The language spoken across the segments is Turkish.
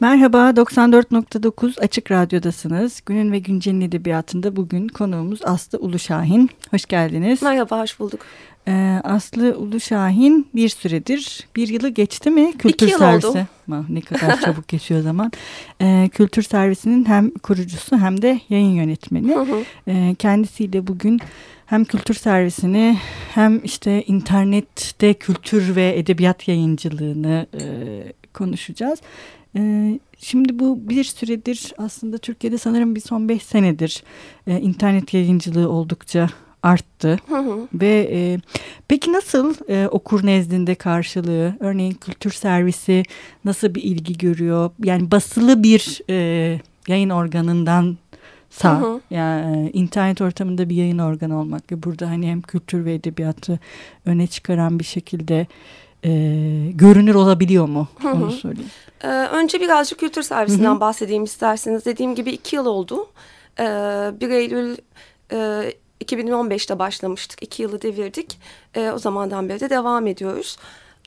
Merhaba, 94.9 Açık Radyo'dasınız. Günün ve Güncel'in edebiyatında bugün konuğumuz Aslı Uluşahin. Hoş geldiniz. Merhaba, hoş bulduk. Ee, Aslı Uluşahin bir süredir, bir yılı geçti mi? Kültür İki yıl servisi. oldu. Ne kadar çabuk geçiyor zaman. Ee, Kültür Servisi'nin hem kurucusu hem de yayın yönetmeni. Ee, kendisiyle bugün hem kültür servisini hem işte internette kültür ve edebiyat yayıncılığını e, konuşacağız. E, şimdi bu bir süredir aslında Türkiye'de sanırım bir son beş senedir e, internet yayıncılığı oldukça arttı. Hı hı. Ve e, peki nasıl e, okur nezdinde karşılığı? Örneğin kültür servisi nasıl bir ilgi görüyor? Yani basılı bir e, yayın organından sağ. Hı hı. Yani internet ortamında bir yayın organı olmak ve burada hani hem kültür ve edebiyatı öne çıkaran bir şekilde e, görünür olabiliyor mu? Hı hı. Onu söyleyeyim. Ee, önce birazcık kültür servisinden hı hı. bahsedeyim isterseniz. Dediğim gibi iki yıl oldu. Ee, 1 Eylül e, 2015'te başlamıştık. İki yılı devirdik. E, o zamandan beri de devam ediyoruz.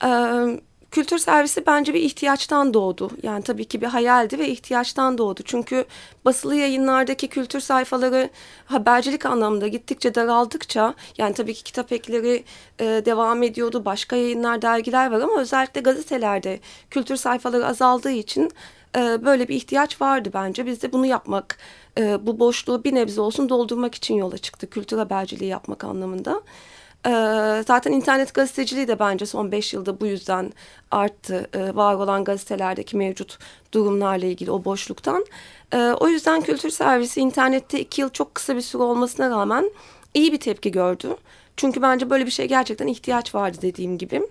Evet kültür servisi bence bir ihtiyaçtan doğdu. Yani tabii ki bir hayaldi ve ihtiyaçtan doğdu. Çünkü basılı yayınlardaki kültür sayfaları habercilik anlamında gittikçe daraldıkça yani tabii ki kitap ekleri e, devam ediyordu. Başka yayınlar, dergiler var ama özellikle gazetelerde kültür sayfaları azaldığı için e, böyle bir ihtiyaç vardı bence. Biz de bunu yapmak, e, bu boşluğu bir nebze olsun doldurmak için yola çıktı. Kültür haberciliği yapmak anlamında. Ee, zaten internet gazeteciliği de bence son beş yılda bu yüzden arttı. Ee, var olan gazetelerdeki mevcut durumlarla ilgili o boşluktan. Ee, o yüzden kültür servisi internette iki yıl çok kısa bir süre olmasına rağmen iyi bir tepki gördü. Çünkü bence böyle bir şey gerçekten ihtiyaç vardı dediğim gibi.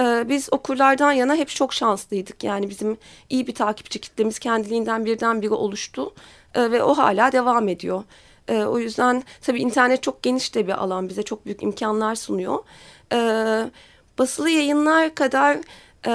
Biz okurlardan yana hep çok şanslıydık. Yani bizim iyi bir takipçi kitlemiz kendiliğinden birdenbire oluştu. Ve o hala devam ediyor. E, o yüzden tabii internet çok geniş de bir alan bize çok büyük imkanlar sunuyor. E, basılı yayınlar kadar e,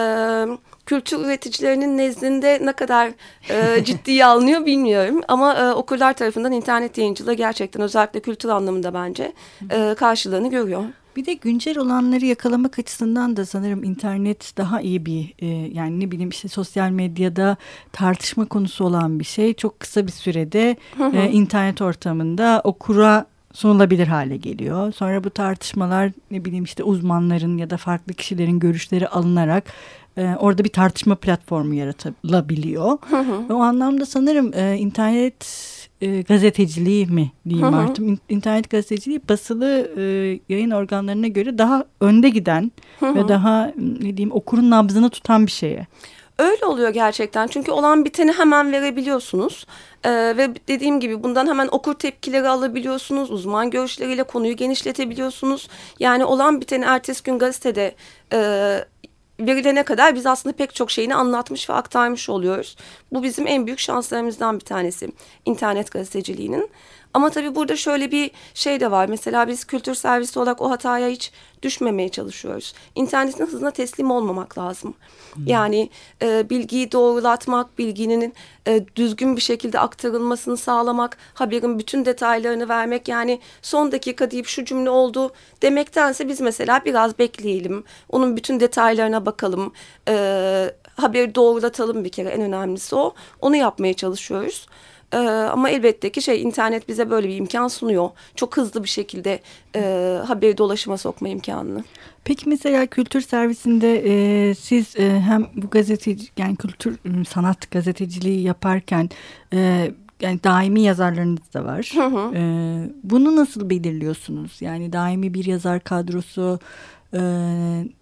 kültür üreticilerinin nezdinde ne kadar e, ciddiye alınıyor bilmiyorum. Ama e, okurlar tarafından internet yayıncılığı gerçekten özellikle kültür anlamında bence e, karşılığını görüyor. Bir de güncel olanları yakalamak açısından da sanırım internet daha iyi bir e, yani ne bileyim işte sosyal medyada tartışma konusu olan bir şey çok kısa bir sürede E, internet ortamında okura sunulabilir hale geliyor. Sonra bu tartışmalar ne bileyim işte uzmanların ya da farklı kişilerin görüşleri alınarak e, orada bir tartışma platformu yaratılabiliyor. Hı O anlamda sanırım e, internet e, gazeteciliği mi diyeyim hı hı. artık internet gazeteciliği basılı e, yayın organlarına göre daha önde giden hı hı. ve daha ne diyeyim okurun nabzını tutan bir şeye. Öyle oluyor gerçekten çünkü olan biteni hemen verebiliyorsunuz ee, ve dediğim gibi bundan hemen okur tepkileri alabiliyorsunuz uzman görüşleriyle konuyu genişletebiliyorsunuz yani olan biteni ertesi gün gazetede e, verilene kadar biz aslında pek çok şeyini anlatmış ve aktarmış oluyoruz. Bu bizim en büyük şanslarımızdan bir tanesi internet gazeteciliğinin. Ama tabii burada şöyle bir şey de var. Mesela biz kültür servisi olarak o hataya hiç düşmemeye çalışıyoruz. İnternetin hızına teslim olmamak lazım. Hmm. Yani e, bilgiyi doğrulatmak, bilginin e, düzgün bir şekilde aktarılmasını sağlamak, haberin bütün detaylarını vermek. Yani son dakika deyip şu cümle oldu demektense biz mesela biraz bekleyelim. Onun bütün detaylarına bakalım. E, haberi doğrulatalım bir kere en önemlisi o. Onu yapmaya çalışıyoruz. Ee, ama elbette ki şey internet bize böyle bir imkan sunuyor. Çok hızlı bir şekilde e, haberi dolaşıma sokma imkanını. Peki mesela kültür servisinde e, siz e, hem bu gazeteci yani kültür ıı, sanat gazeteciliği yaparken e, yani daimi yazarlarınız da var. Hı hı. E, bunu nasıl belirliyorsunuz? Yani daimi bir yazar kadrosu e,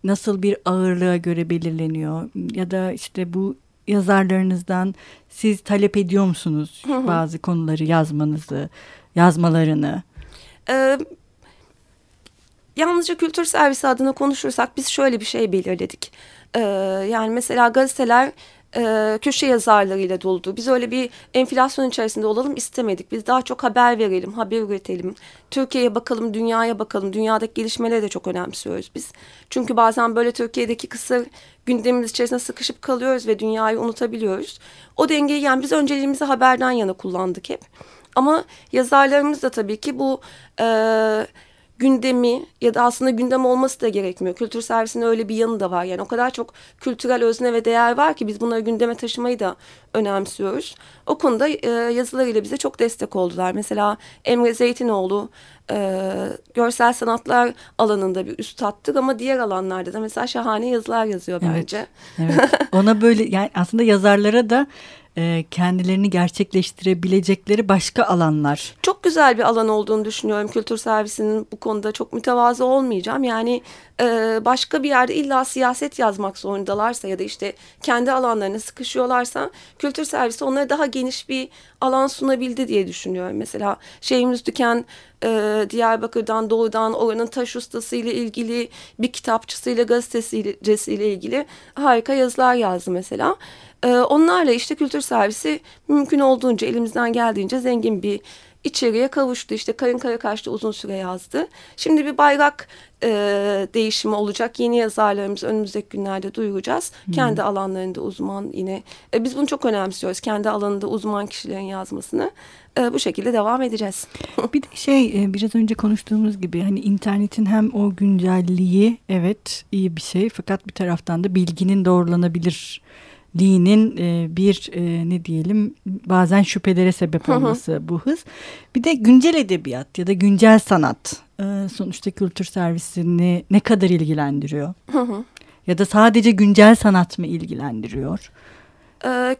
nasıl bir ağırlığa göre belirleniyor? Ya da işte bu yazarlarınızdan siz talep ediyor musunuz bazı konuları yazmanızı, yazmalarını? Ee, yalnızca kültür servisi adına konuşursak biz şöyle bir şey belirledik. Ee, yani mesela gazeteler e, köşe yazarlarıyla doldu. Biz öyle bir enflasyon içerisinde olalım istemedik. Biz daha çok haber verelim, haber üretelim. Türkiye'ye bakalım, dünyaya bakalım. Dünyadaki gelişmeleri de çok önemsiyoruz biz. Çünkü bazen böyle Türkiye'deki kısır gündemimiz içerisinde sıkışıp kalıyoruz ve dünyayı unutabiliyoruz. O dengeyi yani biz önceliğimizi haberden yana kullandık hep. Ama yazarlarımız da tabii ki bu... E, gündemi ya da aslında gündem olması da gerekmiyor. Kültür servisinin öyle bir yanı da var. Yani o kadar çok kültürel özne ve değer var ki biz bunları gündeme taşımayı da önemsiyoruz. O konuda e, yazılarıyla bize çok destek oldular. Mesela Emre Zeytinoğlu e, görsel sanatlar alanında bir üstattır ama diğer alanlarda da mesela şahane yazılar yazıyor evet, bence. Evet. Ona böyle yani aslında yazarlara da e, kendilerini gerçekleştirebilecekleri başka alanlar. Çok güzel bir alan olduğunu düşünüyorum kültür servisinin bu konuda çok mütevazı olmayacağım. Yani e, başka bir yerde illa siyaset yazmak zorundalarsa ya da işte kendi alanlarına sıkışıyorlarsa kültür servisi onlara daha geniş bir alan sunabildi diye düşünüyorum. Mesela Şeyhimiz Düken e, Diyarbakır'dan doğudan oranın taş ustasıyla ilgili bir kitapçısıyla gazetesiyle ilgili harika yazılar yazdı mesela. E, onlarla işte kültür servisi mümkün olduğunca elimizden geldiğince zengin bir içeriye kavuştu. İşte Karın Karakaş'ta uzun süre yazdı. Şimdi bir bayrak e, değişimi olacak. Yeni yazarlarımızı önümüzdeki günlerde duyuracağız. Hmm. Kendi alanlarında uzman yine. E, biz bunu çok önemsiyoruz. Kendi alanında uzman kişilerin yazmasını. E, bu şekilde devam edeceğiz. bir de şey e, biraz önce konuştuğumuz gibi hani internetin hem o güncelliği evet iyi bir şey fakat bir taraftan da bilginin doğrulanabilir dinin e, bir e, ne diyelim bazen şüphelere sebep olması bu hız. Bir de güncel edebiyat ya da güncel sanat e, sonuçta kültür servisini ne kadar ilgilendiriyor? Ya da sadece güncel sanat mı ilgilendiriyor?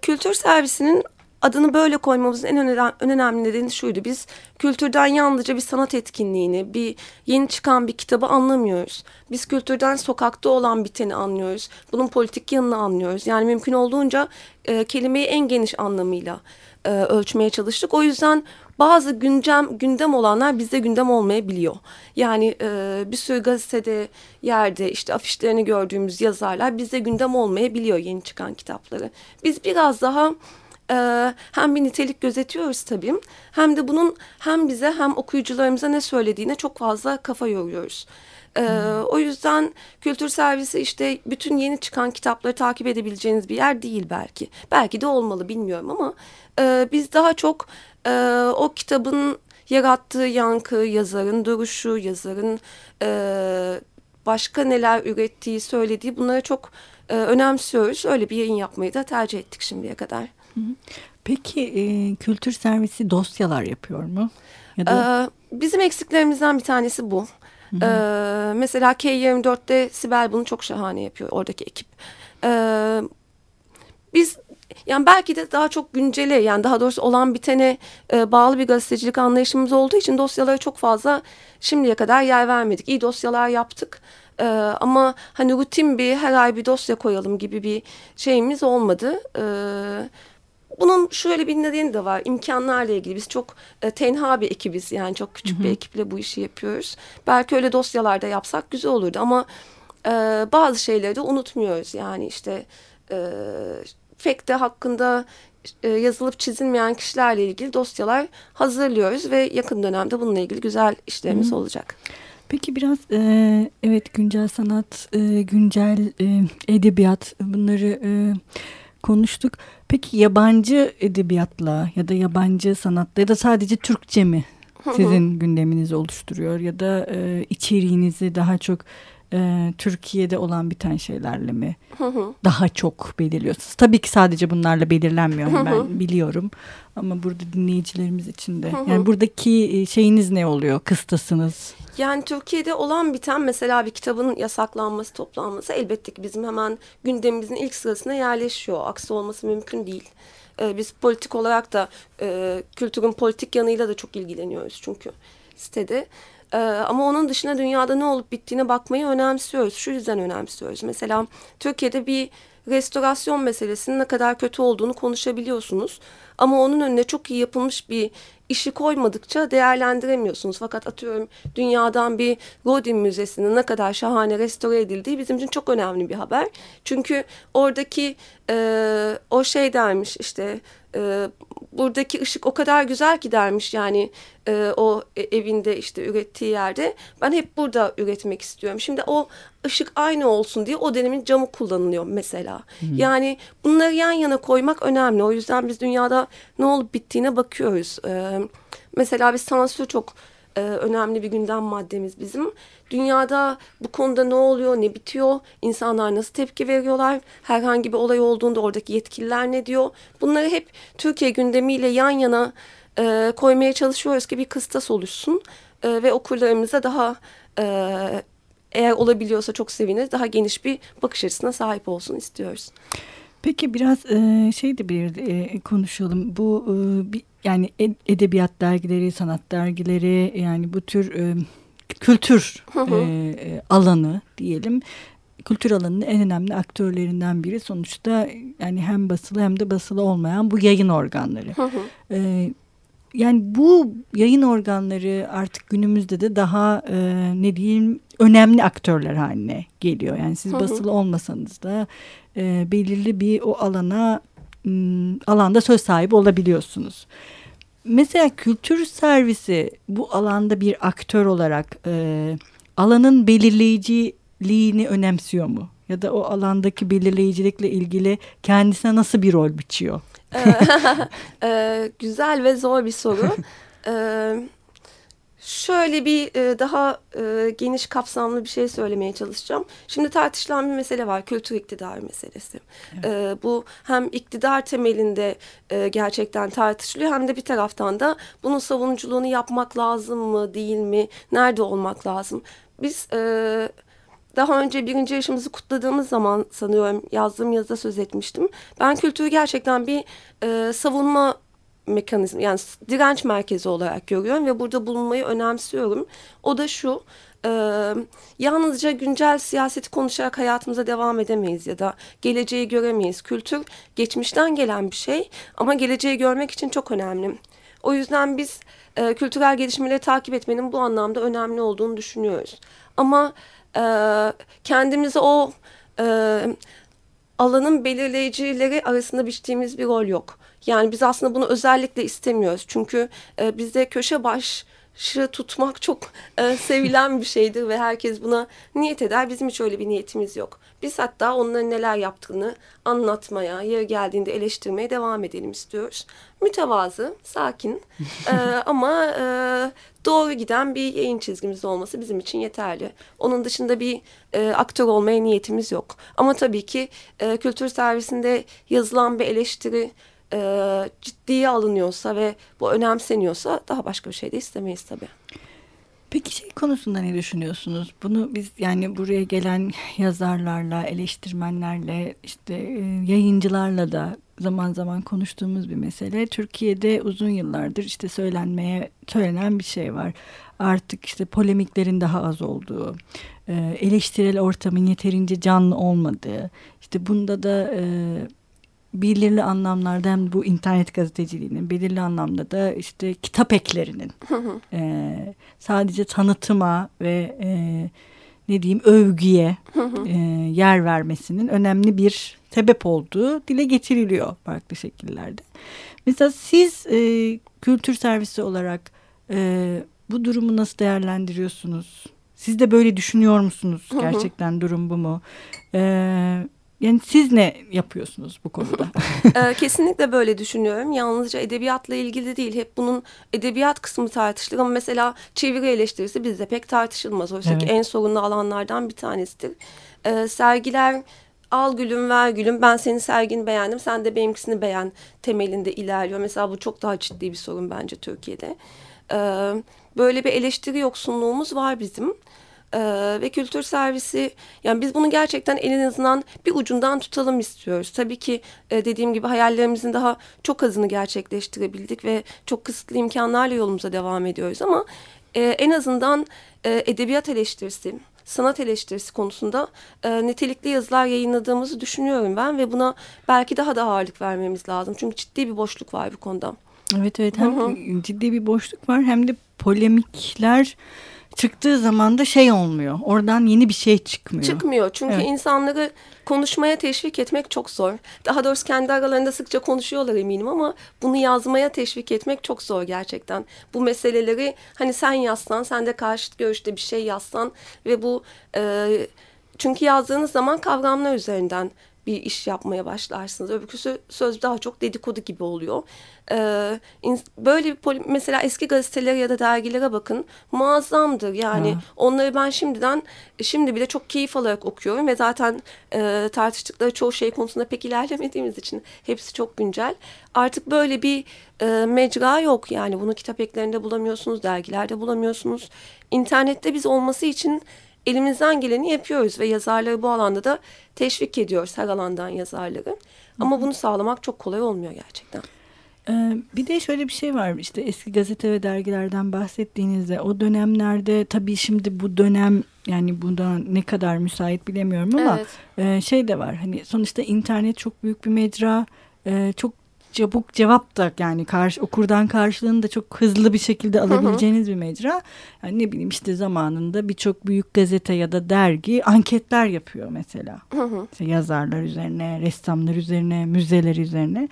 kültür servisinin adını böyle koymamızın en önemli nedeni şuydu. Biz kültürden yalnızca bir sanat etkinliğini, bir yeni çıkan bir kitabı anlamıyoruz. Biz kültürden sokakta olan biteni anlıyoruz. Bunun politik yanını anlıyoruz. Yani mümkün olduğunca e, kelimeyi en geniş anlamıyla e, ölçmeye çalıştık. O yüzden bazı gündem gündem olanlar bizde gündem olmayabiliyor. Yani e, bir sürü gazetede, yerde işte afişlerini gördüğümüz yazarlar bizde gündem olmayabiliyor yeni çıkan kitapları. Biz biraz daha e, hem bir nitelik gözetiyoruz tabii hem de bunun hem bize hem okuyucularımıza ne söylediğine çok fazla kafa yoruyoruz. Ee, hmm. O yüzden kültür servisi işte bütün yeni çıkan kitapları takip edebileceğiniz bir yer değil belki. Belki de olmalı bilmiyorum ama e, biz daha çok e, o kitabın yarattığı yankı, yazarın duruşu, yazarın e, başka neler ürettiği, söylediği bunları çok e, önemsiyoruz. Öyle bir yayın yapmayı da tercih ettik şimdiye kadar. Peki e, kültür servisi dosyalar yapıyor mu? Ya da... Ee, bizim eksiklerimizden bir tanesi bu. Ee, mesela K24'te Sibel bunu çok şahane yapıyor oradaki ekip. Ee, biz yani belki de daha çok güncele yani daha doğrusu olan bitene e, bağlı bir gazetecilik anlayışımız olduğu için dosyalara çok fazla şimdiye kadar yer vermedik. İyi dosyalar yaptık. Ee, ama hani rutin bir her ay bir dosya koyalım gibi bir şeyimiz olmadı. Ee, bunun şöyle bir nedeni de var. İmkanlarla ilgili biz çok e, tenha bir ekibiz. Yani çok küçük Hı -hı. bir ekiple bu işi yapıyoruz. Belki öyle dosyalarda yapsak güzel olurdu ama e, bazı şeyleri de unutmuyoruz. Yani işte e, FEK'te hakkında e, yazılıp çizilmeyen kişilerle ilgili dosyalar hazırlıyoruz ve yakın dönemde bununla ilgili güzel işlerimiz Hı -hı. olacak. Peki biraz e, evet güncel sanat, e, güncel e, edebiyat bunları e, konuştuk. Peki yabancı edebiyatla ya da yabancı sanatla ya da sadece Türkçe mi sizin gündeminizi oluşturuyor? Ya da e, içeriğinizi daha çok e, Türkiye'de olan biten şeylerle mi daha çok belirliyorsunuz? Tabii ki sadece bunlarla belirlenmiyor ben biliyorum. Ama burada dinleyicilerimiz için de. Yani buradaki şeyiniz ne oluyor? Kıstasınız? Yani Türkiye'de olan biten mesela bir kitabın yasaklanması, toplanması elbette ki bizim hemen gündemimizin ilk sırasına yerleşiyor. Aksi olması mümkün değil. Ee, biz politik olarak da e, kültürün politik yanıyla da çok ilgileniyoruz çünkü sitede. Ee, ama onun dışında dünyada ne olup bittiğine bakmayı önemsiyoruz. Şu yüzden önemsiyoruz. Mesela Türkiye'de bir restorasyon meselesinin ne kadar kötü olduğunu konuşabiliyorsunuz. Ama onun önüne çok iyi yapılmış bir işi koymadıkça değerlendiremiyorsunuz. Fakat atıyorum dünyadan bir Rodin Müzesi'nin ne kadar şahane restore edildiği bizim için çok önemli bir haber. Çünkü oradaki e, o şey dermiş işte e, buradaki ışık o kadar güzel ki dermiş yani e, o e, evinde işte ürettiği yerde ben hep burada üretmek istiyorum. Şimdi o ışık aynı olsun diye o dönemin camı kullanılıyor mesela. Hmm. Yani bunları yan yana koymak önemli. O yüzden biz dünyada ne olup bittiğine bakıyoruz. E, mesela biz sansür çok e, önemli bir gündem maddemiz bizim. Dünyada bu konuda ne oluyor, ne bitiyor, insanlar nasıl tepki veriyorlar, herhangi bir olay olduğunda oradaki yetkililer ne diyor. Bunları hep Türkiye gündemiyle yan yana e, koymaya çalışıyoruz ki bir kıstas oluşsun e, ve okurlarımıza daha e, eğer olabiliyorsa çok seviniriz. Daha geniş bir bakış açısına sahip olsun istiyoruz. Peki biraz e, şey de bir e, konuşalım. Bu e, bir, yani edebiyat dergileri, sanat dergileri yani bu tür e, kültür e, alanı diyelim. Kültür alanının en önemli aktörlerinden biri sonuçta yani hem basılı hem de basılı olmayan bu yayın organları. E, yani bu yayın organları artık günümüzde de daha e, ne diyeyim önemli aktörler haline geliyor. Yani siz basılı olmasanız da e, belirli bir o alana m, alanda söz sahibi olabiliyorsunuz. Mesela kültür servisi bu alanda bir aktör olarak e, alanın belirleyiciliğini önemsiyor mu? Ya da o alandaki belirleyicilikle ilgili kendisine nasıl bir rol biçiyor? ee, güzel ve zor bir soru. ee, şöyle bir e, daha e, geniş kapsamlı bir şey söylemeye çalışacağım. Şimdi tartışılan bir mesele var. Kültür iktidar meselesi. Evet. Ee, bu hem iktidar temelinde e, gerçekten tartışılıyor hem de bir taraftan da bunun savunuculuğunu yapmak lazım mı değil mi? Nerede olmak lazım? Biz... E, daha önce birinci yaşımızı kutladığımız zaman sanıyorum yazdığım yazıda söz etmiştim. Ben kültürü gerçekten bir e, savunma mekanizma yani direnç merkezi olarak görüyorum ve burada bulunmayı önemsiyorum. O da şu e, yalnızca güncel siyaseti konuşarak hayatımıza devam edemeyiz ya da geleceği göremeyiz. Kültür geçmişten gelen bir şey ama geleceği görmek için çok önemli. O yüzden biz e, kültürel gelişmeleri takip etmenin bu anlamda önemli olduğunu düşünüyoruz. Ama e, kendimizi o e, alanın belirleyicileri arasında biçtiğimiz bir rol yok. Yani biz aslında bunu özellikle istemiyoruz. Çünkü e, bizde köşe baş şı tutmak çok e, sevilen bir şeydir ve herkes buna niyet eder. Bizim hiç öyle bir niyetimiz yok. Biz hatta onların neler yaptığını anlatmaya, yer geldiğinde eleştirmeye devam edelim istiyoruz. Mütevazı, sakin e, ama e, doğru giden bir yayın çizgimiz olması bizim için yeterli. Onun dışında bir e, aktör olmaya niyetimiz yok. Ama tabii ki e, kültür servisinde yazılan bir eleştiri e, ciddiye alınıyorsa ve bu önemseniyorsa daha başka bir şey de istemeyiz tabii. Peki şey konusunda ne düşünüyorsunuz? Bunu biz yani buraya gelen yazarlarla, eleştirmenlerle, işte e, yayıncılarla da zaman zaman konuştuğumuz bir mesele. Türkiye'de uzun yıllardır işte söylenmeye söylenen bir şey var. Artık işte polemiklerin daha az olduğu, e, eleştirel ortamın yeterince canlı olmadığı, işte bunda da e, belirli anlamlarda hem bu internet gazeteciliğinin belirli anlamda da işte kitap eklerinin e, sadece tanıtıma ve e, ne diyeyim övgüye e, yer vermesinin önemli bir sebep olduğu dile getiriliyor farklı şekillerde. Mesela siz e, kültür servisi olarak e, bu durumu nasıl değerlendiriyorsunuz? Siz de böyle düşünüyor musunuz? Gerçekten durum bu mu? Ee, yani siz ne yapıyorsunuz bu konuda? Ee, kesinlikle böyle düşünüyorum. Yalnızca edebiyatla ilgili değil. Hep bunun edebiyat kısmı tartışılır ama mesela çeviri eleştirisi bizde pek tartışılmaz. Oysa evet. ki en sorunlu alanlardan bir tanesidir. Ee, sergiler al gülüm ver gülüm ben senin sergini beğendim sen de benimkisini beğen temelinde ilerliyor. Mesela bu çok daha ciddi bir sorun bence Türkiye'de. Ee, böyle bir eleştiri yoksunluğumuz var bizim. Ee, ve kültür servisi yani biz bunu gerçekten en azından bir ucundan tutalım istiyoruz. Tabii ki e, dediğim gibi hayallerimizin daha çok azını gerçekleştirebildik ve çok kısıtlı imkanlarla yolumuza devam ediyoruz ama e, en azından e, edebiyat eleştirisi sanat eleştirisi konusunda e, nitelikli yazılar yayınladığımızı düşünüyorum ben ve buna belki daha da ağırlık vermemiz lazım. Çünkü ciddi bir boşluk var bu konuda. Evet evet hem Hı -hı. ciddi bir boşluk var hem de polemikler çıktığı zaman da şey olmuyor. Oradan yeni bir şey çıkmıyor. Çıkmıyor. Çünkü evet. insanları konuşmaya teşvik etmek çok zor. Daha doğrusu kendi aralarında sıkça konuşuyorlar eminim ama bunu yazmaya teşvik etmek çok zor gerçekten. Bu meseleleri hani sen yazsan, sen de karşıt görüşte bir şey yazsan ve bu e, çünkü yazdığınız zaman kavramlar üzerinden bir iş yapmaya başlarsınız. Öbürküsü söz daha çok dedikodu gibi oluyor. Ee, böyle bir mesela eski gazetelere ya da dergilere bakın muazzamdır. Yani ha. onları ben şimdiden şimdi bile çok keyif alarak okuyorum ve zaten e, tartıştıkları çoğu şey konusunda pek ilerlemediğimiz için hepsi çok güncel. Artık böyle bir e, mecra yok yani bunu kitap eklerinde bulamıyorsunuz, dergilerde bulamıyorsunuz. İnternette biz olması için elimizden geleni yapıyoruz ve yazarları bu alanda da teşvik ediyoruz her alandan yazarları. Ama bunu sağlamak çok kolay olmuyor gerçekten. Ee, bir de şöyle bir şey var işte eski gazete ve dergilerden bahsettiğinizde o dönemlerde tabii şimdi bu dönem yani bunda ne kadar müsait bilemiyorum ama evet. E, şey de var hani sonuçta internet çok büyük bir mecra e, çok çabuk cevap da yani karşı okurdan karşılığını da çok hızlı bir şekilde alabileceğiniz bir mecra. Yani ne bileyim işte zamanında birçok büyük gazete ya da dergi anketler yapıyor mesela. İşte yazarlar üzerine, ressamlar üzerine, müzeler üzerine.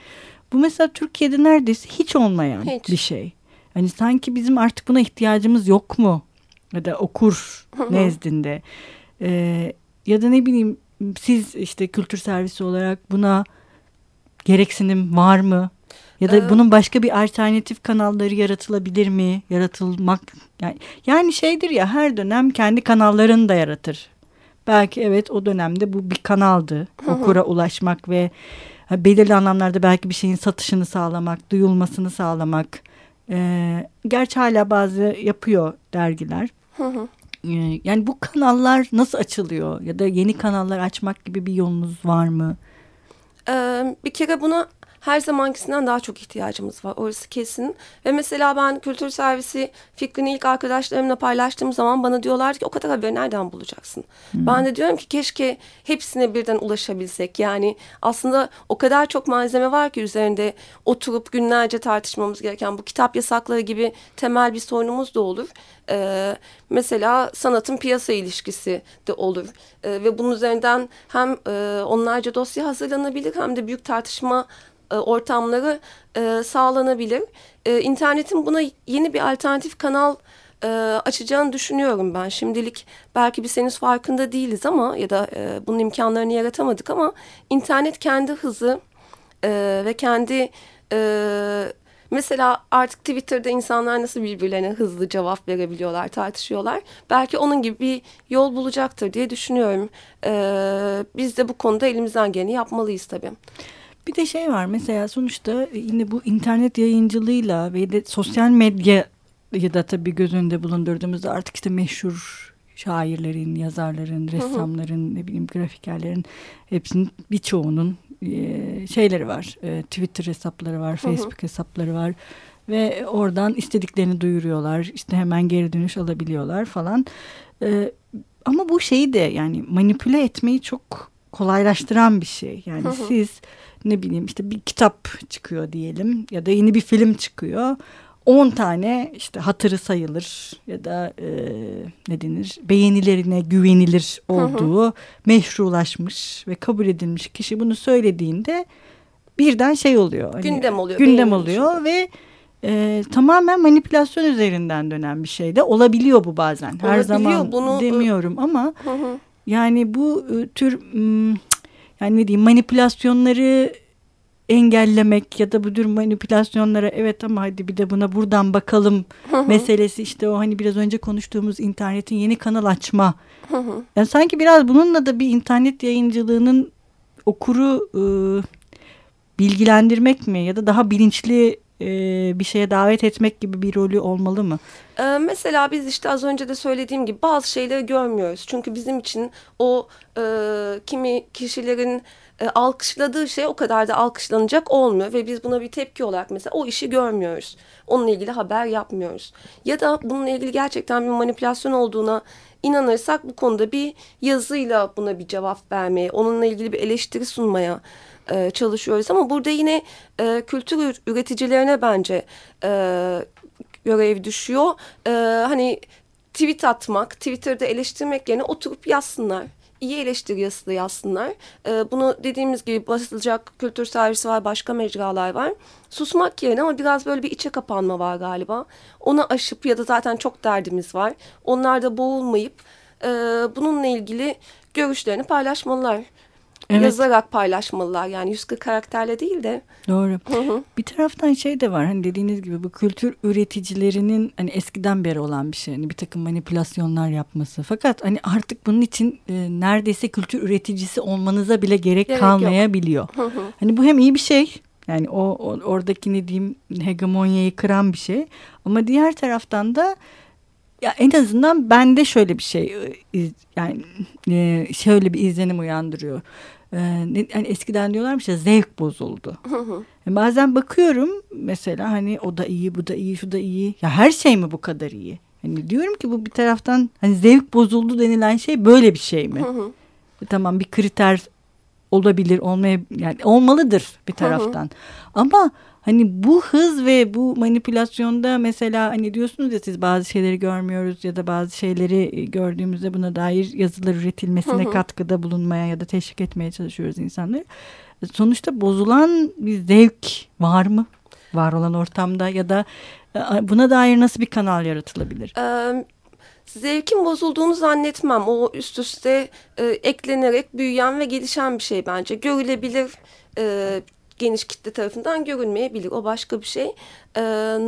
Bu mesela Türkiye'de neredeyse hiç olmayan hiç. bir şey. Hani sanki bizim artık buna ihtiyacımız yok mu? Ya da okur nezdinde. Ee, ya da ne bileyim siz işte kültür servisi olarak buna gereksinim var mı? Ya da ee, bunun başka bir alternatif kanalları yaratılabilir mi? Yaratılmak yani, yani şeydir ya her dönem kendi kanallarını da yaratır. Belki evet o dönemde bu bir kanaldı. Okura ulaşmak ve belirli anlamlarda belki bir şeyin satışını sağlamak, duyulmasını sağlamak. Ee, gerçi hala bazı yapıyor dergiler. Ee, yani bu kanallar nasıl açılıyor ya da yeni kanallar açmak gibi bir yolunuz var mı? Bir kere buna her zamankisinden daha çok ihtiyacımız var. Orası kesin. Ve mesela ben kültür servisi fikrini ilk arkadaşlarımla paylaştığım zaman bana diyorlar ki o kadar haberi nereden bulacaksın? Hmm. Ben de diyorum ki keşke hepsine birden ulaşabilsek. Yani aslında o kadar çok malzeme var ki üzerinde oturup günlerce tartışmamız gereken bu kitap yasakları gibi temel bir sorunumuz da olur. Ee, mesela sanatın piyasa ilişkisi de olur. Ee, ve bunun üzerinden hem e, onlarca dosya hazırlanabilir hem de büyük tartışma e, ortamları e, sağlanabilir. E, internetin buna yeni bir alternatif kanal e, açacağını düşünüyorum ben. Şimdilik belki biz henüz farkında değiliz ama ya da bunun imkanlarını yaratamadık ama internet kendi hızı ve kendi mesela artık Twitter'da insanlar nasıl birbirlerine hızlı cevap verebiliyorlar, tartışıyorlar. Belki onun gibi bir yol bulacaktır diye düşünüyorum. Biz de bu konuda elimizden geleni yapmalıyız tabii. Bir de şey var mesela sonuçta yine bu internet yayıncılığıyla ve de sosyal medya ya da tabii göz önünde bulundurduğumuzda artık işte meşhur şairlerin, yazarların, ressamların, ne bileyim grafikerlerin hepsinin birçoğunun e, şeyleri var. E, Twitter hesapları var, Facebook hesapları var ve oradan istediklerini duyuruyorlar. İşte hemen geri dönüş alabiliyorlar falan. E, ama bu şeyi de yani manipüle etmeyi çok kolaylaştıran bir şey. Yani siz ne bileyim işte bir kitap çıkıyor diyelim ya da yeni bir film çıkıyor. 10 tane işte hatırı sayılır ya da e, ne denir beğenilerine güvenilir olduğu hı hı. meşrulaşmış ve kabul edilmiş kişi bunu söylediğinde birden şey oluyor. Hani, gündem oluyor. Gündem oluyor ve e, tamamen manipülasyon üzerinden dönen bir şey de olabiliyor bu bazen. Olabiliyor, Her zaman bunu, demiyorum ama hı hı. Yani bu e, tür yani ne diyeyim manipülasyonları engellemek ya da bu tür manipülasyonlara evet ama hadi bir de buna buradan bakalım meselesi işte o hani biraz önce konuştuğumuz internetin yeni kanal açma. Yani sanki biraz bununla da bir internet yayıncılığının okuru e, bilgilendirmek mi ya da daha bilinçli e, bir şeye davet etmek gibi bir rolü olmalı mı? Ee, mesela biz işte az önce de söylediğim gibi bazı şeyleri görmüyoruz. Çünkü bizim için o e, kimi kişilerin e, alkışladığı şey o kadar da alkışlanacak olmuyor ve biz buna bir tepki olarak mesela o işi görmüyoruz. Onunla ilgili haber yapmıyoruz. Ya da bununla ilgili gerçekten bir manipülasyon olduğuna inanırsak bu konuda bir yazıyla buna bir cevap vermeye, onunla ilgili bir eleştiri sunmaya e, çalışıyoruz. Ama burada yine e, kültür üreticilerine bence e, görev düşüyor. E, hani tweet atmak, Twitter'da eleştirmek yerine oturup yazsınlar iyi eleştiri yazısı yazsınlar. E, bunu dediğimiz gibi basılacak kültür servisi var, başka mecralar var. Susmak yerine ama biraz böyle bir içe kapanma var galiba. Onu aşıp ya da zaten çok derdimiz var. Onlar da boğulmayıp e, bununla ilgili görüşlerini paylaşmalılar Evet. Yazarak paylaşmalılar yani 140 karakterle değil de. Doğru. Hı hı. Bir taraftan şey de var hani dediğiniz gibi bu kültür üreticilerinin hani eskiden beri olan bir şey. Hani bir takım manipülasyonlar yapması. Fakat hani artık bunun için e, neredeyse kültür üreticisi olmanıza bile gerek, gerek kalmayabiliyor. Hı hı. Hani bu hem iyi bir şey yani o, o oradaki ne diyeyim hegemonyayı kıran bir şey. Ama diğer taraftan da ya en azından bende şöyle bir şey e, yani e, şöyle bir izlenim uyandırıyor. E, eskiden diyorlarmış ya zevk bozuldu. Bazen bakıyorum mesela hani o da iyi, bu da iyi, şu da iyi. Ya her şey mi bu kadar iyi? Hani diyorum ki bu bir taraftan hani zevk bozuldu denilen şey böyle bir şey mi? tamam bir kriter olabilir, olmaya yani olmalıdır bir taraftan. Ama Hani bu hız ve bu manipülasyonda mesela hani diyorsunuz ya siz bazı şeyleri görmüyoruz ya da bazı şeyleri e, gördüğümüzde buna dair yazılar üretilmesine hı hı. katkıda bulunmaya ya da teşvik etmeye çalışıyoruz insanları. Sonuçta bozulan bir zevk var mı? Var olan ortamda ya da e, buna dair nasıl bir kanal yaratılabilir? Ee, zevkin bozulduğunu zannetmem. O üst üste e, eklenerek büyüyen ve gelişen bir şey bence. Görülebilir e, geniş kitle tarafından görülmeyebilir. O başka bir şey. E,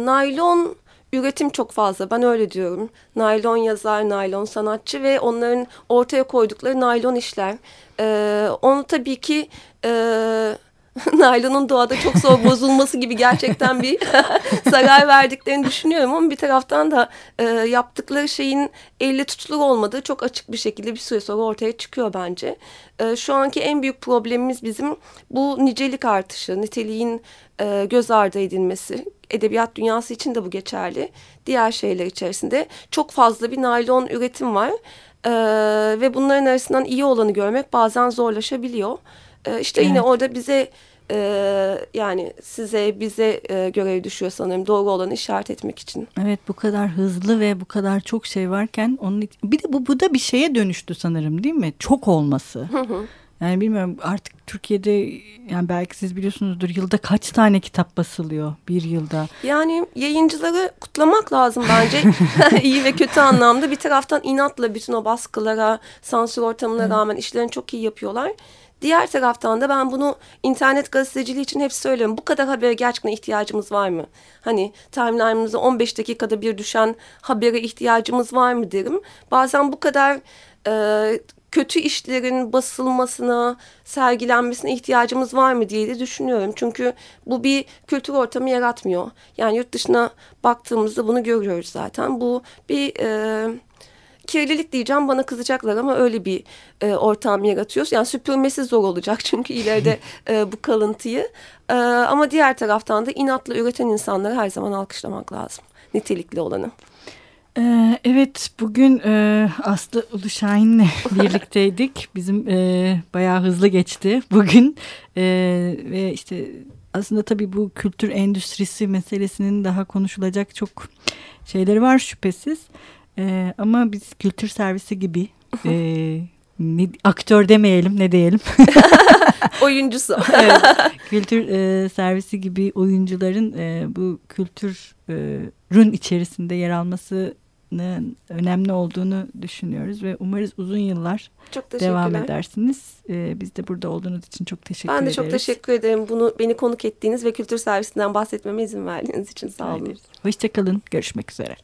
naylon üretim çok fazla. Ben öyle diyorum. Naylon yazar, naylon sanatçı ve onların ortaya koydukları naylon işler. E, onu tabii ki... E, naylonun doğada çok zor bozulması gibi gerçekten bir zarar verdiklerini düşünüyorum ama bir taraftan da e, yaptıkları şeyin elle tutulur olmadığı çok açık bir şekilde bir süre sonra ortaya çıkıyor bence. E, şu anki en büyük problemimiz bizim bu nicelik artışı, niteliğin e, göz ardı edilmesi. Edebiyat dünyası için de bu geçerli. Diğer şeyler içerisinde çok fazla bir naylon üretim var. E, ve bunların arasından iyi olanı görmek bazen zorlaşabiliyor. E, işte evet. yine orada bize e, yani size bize e, görev düşüyor sanırım doğru olanı işaret etmek için. Evet bu kadar hızlı ve bu kadar çok şey varken onun bir de bu bu da bir şeye dönüştü sanırım değil mi? Çok olması. Hı hı. Yani bilmiyorum artık Türkiye'de yani belki siz biliyorsunuzdur yılda kaç tane kitap basılıyor bir yılda. Yani yayıncıları kutlamak lazım bence iyi ve kötü anlamda. Bir taraftan inatla bütün o baskılara, sansür ortamına rağmen işlerini çok iyi yapıyorlar. Diğer taraftan da ben bunu internet gazeteciliği için hep söylüyorum. Bu kadar habere gerçekten ihtiyacımız var mı? Hani timeline'ımıza 15 dakikada bir düşen habere ihtiyacımız var mı derim. Bazen bu kadar e, kötü işlerin basılmasına, sergilenmesine ihtiyacımız var mı diye de düşünüyorum. Çünkü bu bir kültür ortamı yaratmıyor. Yani yurt dışına baktığımızda bunu görüyoruz zaten. Bu bir... E, kirlilik diyeceğim bana kızacaklar ama öyle bir e, ortam yaratıyoruz. Yani süpürmesi zor olacak çünkü ileride e, bu kalıntıyı. E, ama diğer taraftan da inatla üreten insanları her zaman alkışlamak lazım. Nitelikli olanı. E, evet bugün e, Aslı Uluşahin'le birlikteydik. Bizim e, bayağı hızlı geçti bugün e, ve işte aslında tabii bu kültür endüstrisi meselesinin daha konuşulacak çok şeyleri var şüphesiz. Ee, ama biz kültür servisi gibi e, ne, aktör demeyelim ne diyelim. Oyuncusu. evet, kültür e, servisi gibi oyuncuların e, bu kültürün içerisinde yer almasının önemli olduğunu düşünüyoruz ve umarız uzun yıllar devam edersiniz. Ee, biz de burada olduğunuz için çok teşekkür ederiz. Ben de çok teşekkür ederim. Bunu beni konuk ettiğiniz ve kültür servisinden bahsetmeme izin verdiğiniz için sağ olun. Hoşçakalın. Görüşmek üzere.